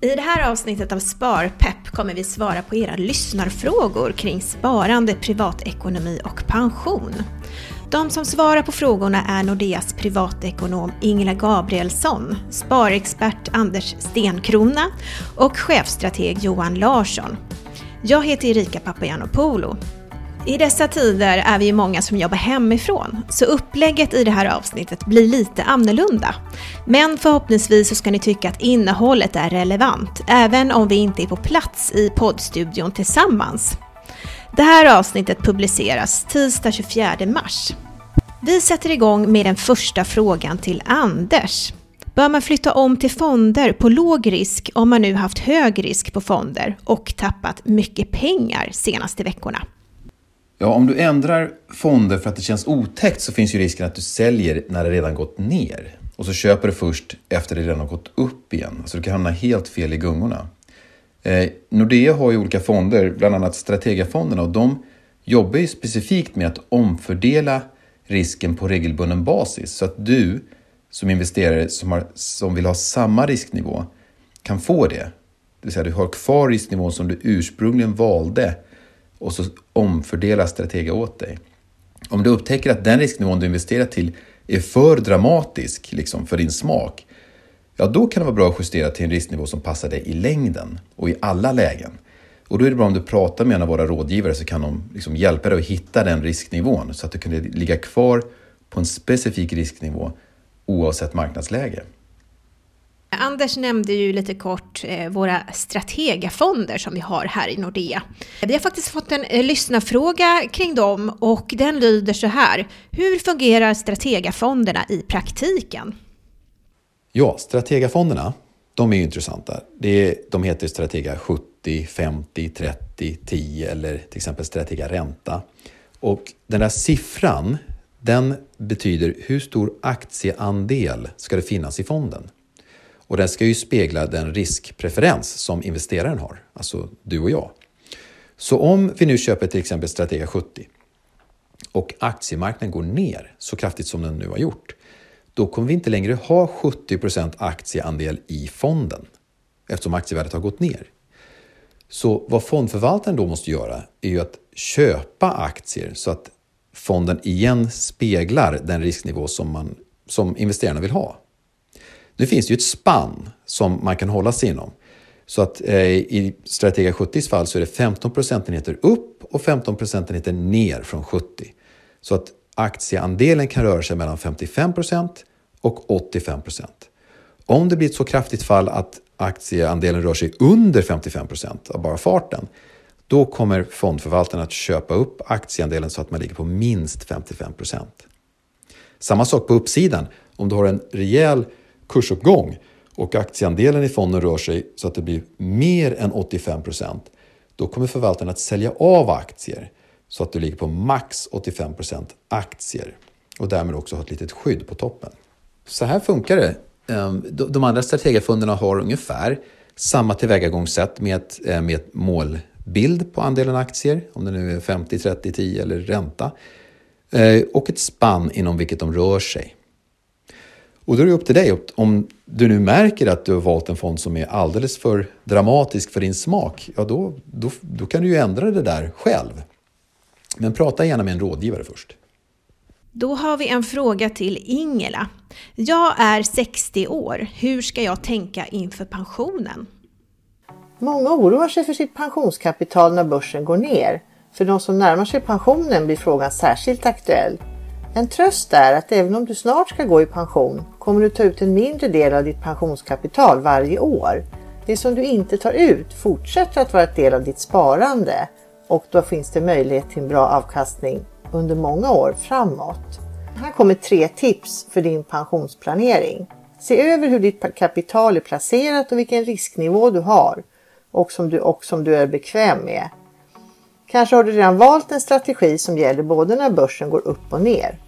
I det här avsnittet av Sparpepp kommer vi svara på era lyssnarfrågor kring sparande, privatekonomi och pension. De som svarar på frågorna är Nordeas privatekonom Ingela Gabrielsson, sparexpert Anders Stenkrona och chefstrateg Johan Larsson. Jag heter Erika Papagiannopoulou. I dessa tider är vi ju många som jobbar hemifrån, så upplägget i det här avsnittet blir lite annorlunda. Men förhoppningsvis så ska ni tycka att innehållet är relevant, även om vi inte är på plats i poddstudion tillsammans. Det här avsnittet publiceras tisdag 24 mars. Vi sätter igång med den första frågan till Anders. Bör man flytta om till fonder på låg risk om man nu haft hög risk på fonder och tappat mycket pengar senaste veckorna? Ja, om du ändrar fonder för att det känns otäckt så finns ju risken att du säljer när det redan gått ner. Och så köper du först efter det redan har gått upp igen. Så du kan hamna helt fel i gungorna. Eh, Nordea har ju olika fonder, bland annat Strategafonderna och de jobbar ju specifikt med att omfördela risken på regelbunden basis så att du som investerare som, har, som vill ha samma risknivå kan få det. Det vill säga du har kvar risknivån som du ursprungligen valde och så omfördelar Stratega åt dig. Om du upptäcker att den risknivån du investerat till är för dramatisk liksom, för din smak, ja då kan det vara bra att justera till en risknivå som passar dig i längden och i alla lägen. Och då är det bra om du pratar med en av våra rådgivare så kan de liksom hjälpa dig att hitta den risknivån så att du kan ligga kvar på en specifik risknivå oavsett marknadsläge. Eh, Anders nämnde ju lite kort eh, våra strategafonder som vi har här i Nordea. Vi har faktiskt fått en eh, lyssnarfråga kring dem och den lyder så här. Hur fungerar strategafonderna i praktiken? Ja, strategafonderna, de är ju intressanta. Det är, de heter Stratega 70, 50, 30, 10 eller till exempel Stratega ränta. Och den där siffran, den betyder hur stor aktieandel ska det finnas i fonden. Och den ska ju spegla den riskpreferens som investeraren har, alltså du och jag. Så om vi nu köper till exempel Stratega 70 och aktiemarknaden går ner så kraftigt som den nu har gjort, då kommer vi inte längre ha 70% aktieandel i fonden eftersom aktievärdet har gått ner. Så vad fondförvaltaren då måste göra är ju att köpa aktier så att fonden igen speglar den risknivå som, man, som investerarna vill ha. Nu finns det ju ett spann som man kan hålla sig inom. Så att eh, i Stratega 70s fall så är det 15 procentenheter upp och 15 procentenheter ner från 70. Så att aktieandelen kan röra sig mellan 55 procent och 85 procent. Om det blir ett så kraftigt fall att aktieandelen rör sig under 55 procent av bara farten, då kommer fondförvaltaren att köpa upp aktieandelen så att man ligger på minst 55 procent. Samma sak på uppsidan. Om du har en rejäl kursuppgång och aktieandelen i fonden rör sig så att det blir mer än 85 procent, då kommer förvaltaren att sälja av aktier så att du ligger på max 85 procent aktier och därmed också ha ett litet skydd på toppen. Så här funkar det. Ehm, de andra strategafonderna har ungefär samma tillvägagångssätt med ett, eh, med ett målbild på andelen aktier, om det nu är 50, 30, 10 eller ränta, eh, och ett spann inom vilket de rör sig. Och då är det upp till dig. Om du nu märker att du har valt en fond som är alldeles för dramatisk för din smak, ja då, då, då kan du ju ändra det där själv. Men prata gärna med en rådgivare först. Då har vi en fråga till Ingela. Jag är 60 år. Hur ska jag tänka inför pensionen? Många oroar sig för sitt pensionskapital när börsen går ner. För de som närmar sig pensionen blir frågan särskilt aktuell. En tröst är att även om du snart ska gå i pension kommer du ta ut en mindre del av ditt pensionskapital varje år. Det som du inte tar ut fortsätter att vara ett del av ditt sparande och då finns det möjlighet till en bra avkastning under många år framåt. Här kommer tre tips för din pensionsplanering. Se över hur ditt kapital är placerat och vilken risknivå du har och som du, och som du är bekväm med. Kanske har du redan valt en strategi som gäller både när börsen går upp och ner.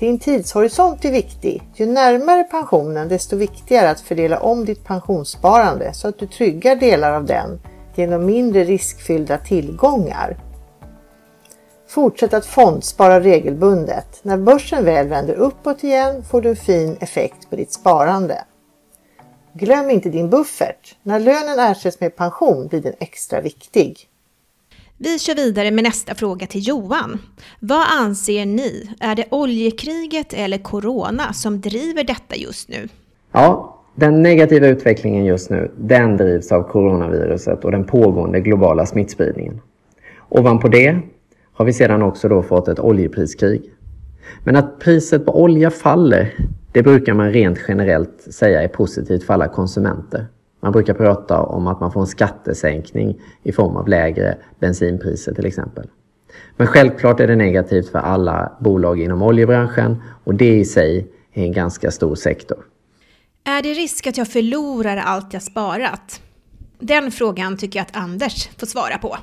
Din tidshorisont är viktig. Ju närmare pensionen desto viktigare att fördela om ditt pensionssparande så att du tryggar delar av den genom mindre riskfyllda tillgångar. Fortsätt att fondspara regelbundet. När börsen väl vänder uppåt igen får du en fin effekt på ditt sparande. Glöm inte din buffert. När lönen ersätts med pension blir den extra viktig. Vi kör vidare med nästa fråga till Johan. Vad anser ni? Är det oljekriget eller corona som driver detta just nu? Ja, den negativa utvecklingen just nu, den drivs av coronaviruset och den pågående globala smittspridningen. Ovanpå det har vi sedan också då fått ett oljepriskrig. Men att priset på olja faller, det brukar man rent generellt säga är positivt för alla konsumenter. Man brukar prata om att man får en skattesänkning i form av lägre bensinpriser till exempel. Men självklart är det negativt för alla bolag inom oljebranschen och det i sig är en ganska stor sektor. Är det risk att jag förlorar allt jag sparat? Den frågan tycker jag att Anders får svara på.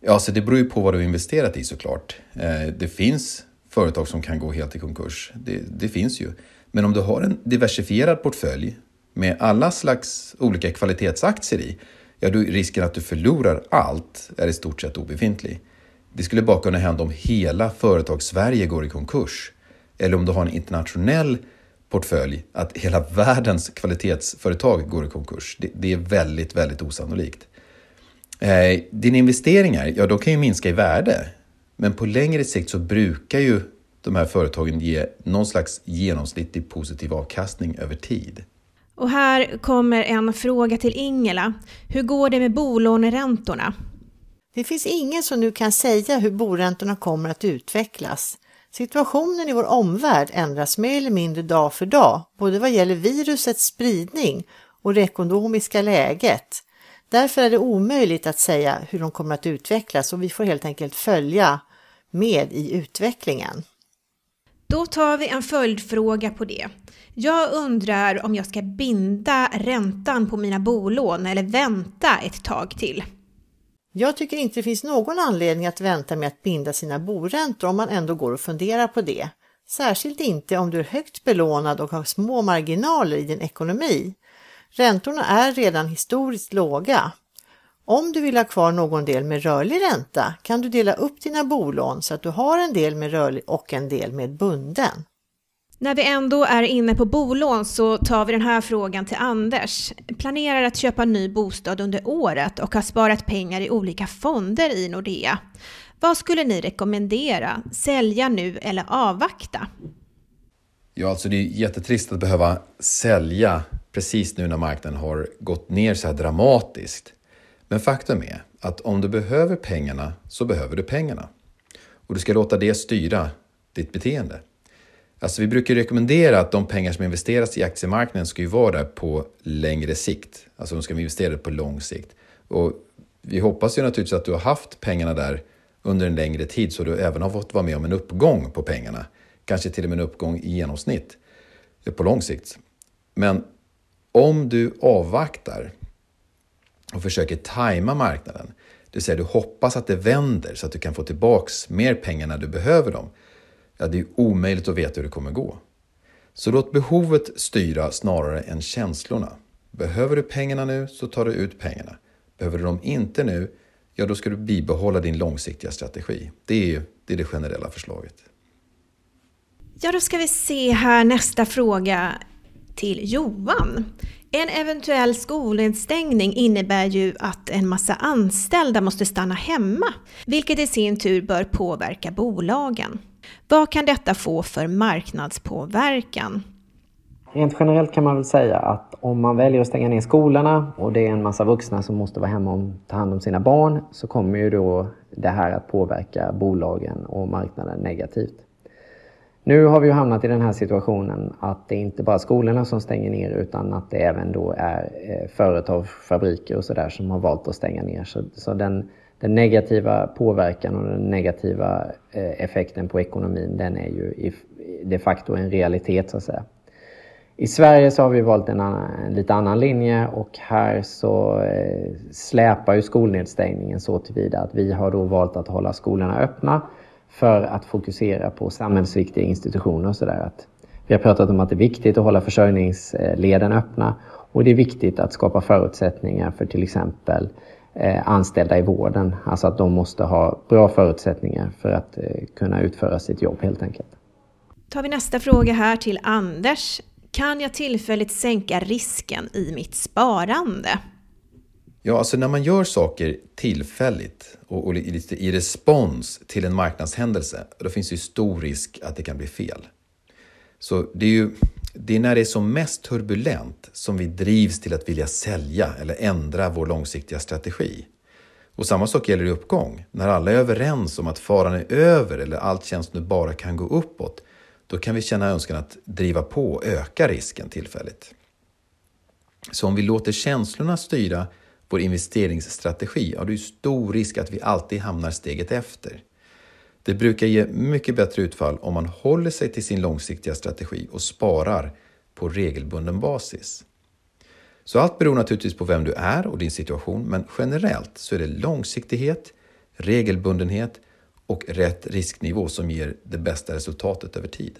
Ja, så det beror ju på vad du har investerat i såklart. Eh, det finns företag som kan gå helt i konkurs. Det, det finns ju. Men om du har en diversifierad portfölj med alla slags olika kvalitetsaktier i, ja då är risken att du förlorar allt är i stort sett obefintlig. Det skulle bara kunna hända om hela företag-Sverige går i konkurs. Eller om du har en internationell portfölj, att hela världens kvalitetsföretag går i konkurs. Det, det är väldigt, väldigt osannolikt. Eh, dina investeringar, ja de kan ju minska i värde. Men på längre sikt så brukar ju de här företagen ge någon slags genomsnittlig positiv avkastning över tid. Och här kommer en fråga till Ingela. Hur går det med bolåneräntorna? Det finns ingen som nu kan säga hur boräntorna kommer att utvecklas. Situationen i vår omvärld ändras mer eller mindre dag för dag, både vad gäller virusets spridning och det ekonomiska läget. Därför är det omöjligt att säga hur de kommer att utvecklas och vi får helt enkelt följa med i utvecklingen. Då tar vi en följdfråga på det. Jag undrar om jag ska binda räntan på mina bolån eller vänta ett tag till. Jag tycker inte det finns någon anledning att vänta med att binda sina boräntor om man ändå går och funderar på det. Särskilt inte om du är högt belånad och har små marginaler i din ekonomi. Räntorna är redan historiskt låga. Om du vill ha kvar någon del med rörlig ränta kan du dela upp dina bolån så att du har en del med rörlig och en del med bunden. När vi ändå är inne på bolån så tar vi den här frågan till Anders. Planerar att köpa ny bostad under året och har sparat pengar i olika fonder i Nordea. Vad skulle ni rekommendera? Sälja nu eller avvakta? Ja, alltså det är jättetrist att behöva sälja precis nu när marknaden har gått ner så här dramatiskt. Men faktum är att om du behöver pengarna så behöver du pengarna. Och du ska låta det styra ditt beteende. Alltså vi brukar rekommendera att de pengar som investeras i aktiemarknaden ska ju vara där på längre sikt. Alltså de ska investeras på lång sikt. Och vi hoppas ju naturligtvis att du har haft pengarna där under en längre tid så du även har fått vara med om en uppgång på pengarna. Kanske till och med en uppgång i genomsnitt på lång sikt. Men om du avvaktar och försöker tajma marknaden, det vill säga du hoppas att det vänder så att du kan få tillbaks mer pengar när du behöver dem, ja, det är omöjligt att veta hur det kommer gå. Så låt behovet styra snarare än känslorna. Behöver du pengarna nu så tar du ut pengarna. Behöver du dem inte nu, ja då ska du bibehålla din långsiktiga strategi. Det är, det är det generella förslaget. Ja, då ska vi se här nästa fråga till Johan. En eventuell skolnedstängning innebär ju att en massa anställda måste stanna hemma, vilket i sin tur bör påverka bolagen. Vad kan detta få för marknadspåverkan? Rent generellt kan man väl säga att om man väljer att stänga ner skolorna och det är en massa vuxna som måste vara hemma och ta hand om sina barn så kommer ju då det här att påverka bolagen och marknaden negativt. Nu har vi ju hamnat i den här situationen att det inte bara är skolorna som stänger ner utan att det även då är eh, företag, fabriker och sådär som har valt att stänga ner. Så, så den, den, negativa påverkan och den negativa eh, effekten på ekonomin den är ju de facto en realitet så att säga. I Sverige så har vi valt en, annan, en lite annan linje och här så eh, släpar ju skolnedstängningen så tillvida att vi har då valt att hålla skolorna öppna för att fokusera på samhällsviktiga institutioner och sådär. Vi har pratat om att det är viktigt att hålla försörjningsleden öppna och det är viktigt att skapa förutsättningar för till exempel eh, anställda i vården. Alltså att de måste ha bra förutsättningar för att eh, kunna utföra sitt jobb helt enkelt. tar vi nästa fråga här till Anders. Kan jag tillfälligt sänka risken i mitt sparande? Ja, alltså när man gör saker tillfälligt och, och lite i respons till en marknadshändelse, då finns det ju stor risk att det kan bli fel. Så det är ju det är när det är som mest turbulent som vi drivs till att vilja sälja eller ändra vår långsiktiga strategi. Och samma sak gäller i uppgång. När alla är överens om att faran är över eller allt känns nu bara kan gå uppåt, då kan vi känna önskan att driva på och öka risken tillfälligt. Så om vi låter känslorna styra vår investeringsstrategi, ja, det är stor risk att vi alltid hamnar steget efter. Det brukar ge mycket bättre utfall om man håller sig till sin långsiktiga strategi och sparar på regelbunden basis. Så allt beror naturligtvis på vem du är och din situation, men generellt så är det långsiktighet, regelbundenhet och rätt risknivå som ger det bästa resultatet över tid.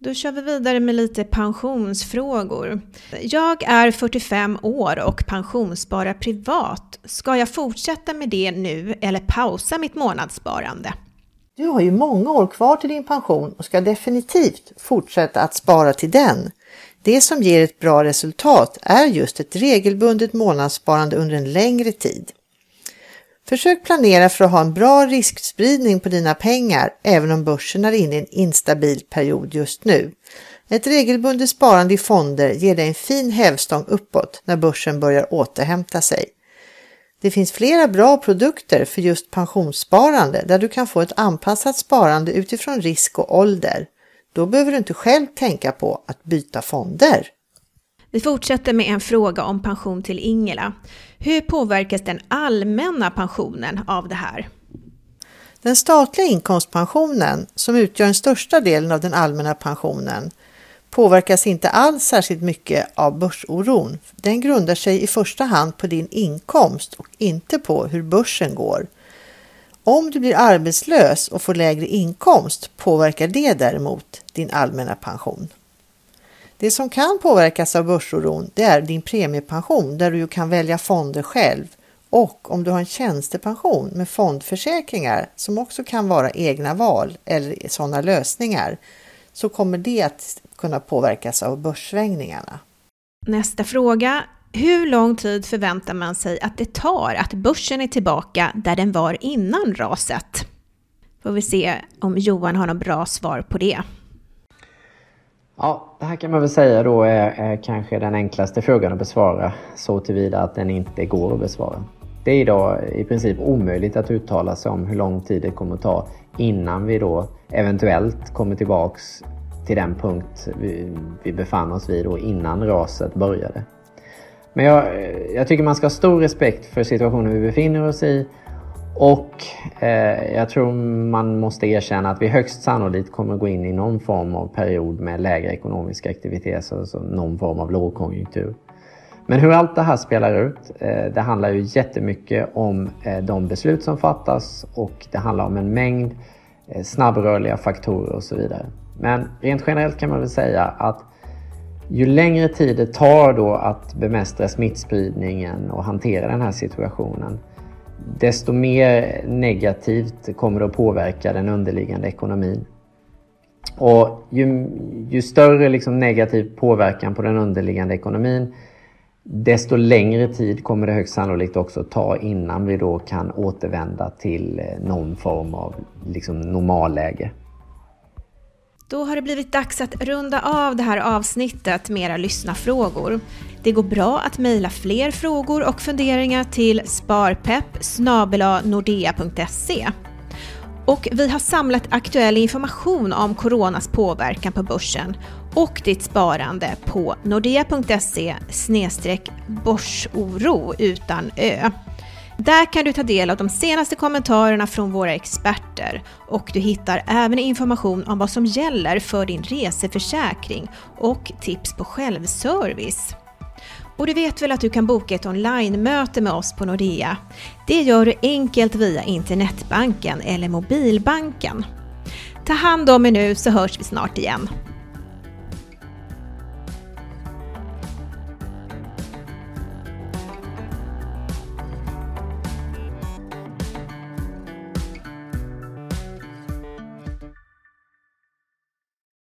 Då kör vi vidare med lite pensionsfrågor. Jag är 45 år och pensionssparar privat. Ska jag fortsätta med det nu eller pausa mitt månadssparande? Du har ju många år kvar till din pension och ska definitivt fortsätta att spara till den. Det som ger ett bra resultat är just ett regelbundet månadssparande under en längre tid. Försök planera för att ha en bra riskspridning på dina pengar även om börsen är inne i en instabil period just nu. Ett regelbundet sparande i fonder ger dig en fin hävstång uppåt när börsen börjar återhämta sig. Det finns flera bra produkter för just pensionssparande där du kan få ett anpassat sparande utifrån risk och ålder. Då behöver du inte själv tänka på att byta fonder. Vi fortsätter med en fråga om pension till Ingela. Hur påverkas den allmänna pensionen av det här? Den statliga inkomstpensionen, som utgör den största delen av den allmänna pensionen, påverkas inte alls särskilt mycket av börsoron. Den grundar sig i första hand på din inkomst och inte på hur börsen går. Om du blir arbetslös och får lägre inkomst påverkar det däremot din allmänna pension. Det som kan påverkas av börsoron det är din premiepension där du kan välja fonder själv och om du har en tjänstepension med fondförsäkringar som också kan vara egna val eller sådana lösningar så kommer det att kunna påverkas av börssvängningarna. Nästa fråga. Hur lång tid förväntar man sig att det tar att börsen är tillbaka där den var innan raset? Får vi se om Johan har något bra svar på det. Ja, det här kan man väl säga då är, är kanske den enklaste frågan att besvara så tillvida att den inte går att besvara. Det är idag i princip omöjligt att uttala sig om hur lång tid det kommer att ta innan vi då eventuellt kommer tillbaks till den punkt vi, vi befann oss vid då innan raset började. Men jag, jag tycker man ska ha stor respekt för situationen vi befinner oss i och eh, jag tror man måste erkänna att vi högst sannolikt kommer gå in i någon form av period med lägre ekonomisk aktivitet, alltså någon form av lågkonjunktur. Men hur allt det här spelar ut, eh, det handlar ju jättemycket om eh, de beslut som fattas och det handlar om en mängd eh, snabbrörliga faktorer och så vidare. Men rent generellt kan man väl säga att ju längre tid det tar då att bemästra smittspridningen och hantera den här situationen, desto mer negativt kommer det att påverka den underliggande ekonomin. Och ju, ju större liksom negativ påverkan på den underliggande ekonomin, desto längre tid kommer det högst sannolikt också ta innan vi då kan återvända till eh, någon form av liksom normalläge. Då har det blivit dags att runda av det här avsnittet med era lyssnarfrågor. Det går bra att mejla fler frågor och funderingar till sparpepp nordea.se. Och vi har samlat aktuell information om coronas påverkan på börsen och ditt sparande på nordea.se börsoro utan ö. Där kan du ta del av de senaste kommentarerna från våra experter och du hittar även information om vad som gäller för din reseförsäkring och tips på självservice. Och du vet väl att du kan boka ett online-möte med oss på Nordea? Det gör du enkelt via internetbanken eller mobilbanken. Ta hand om er nu så hörs vi snart igen.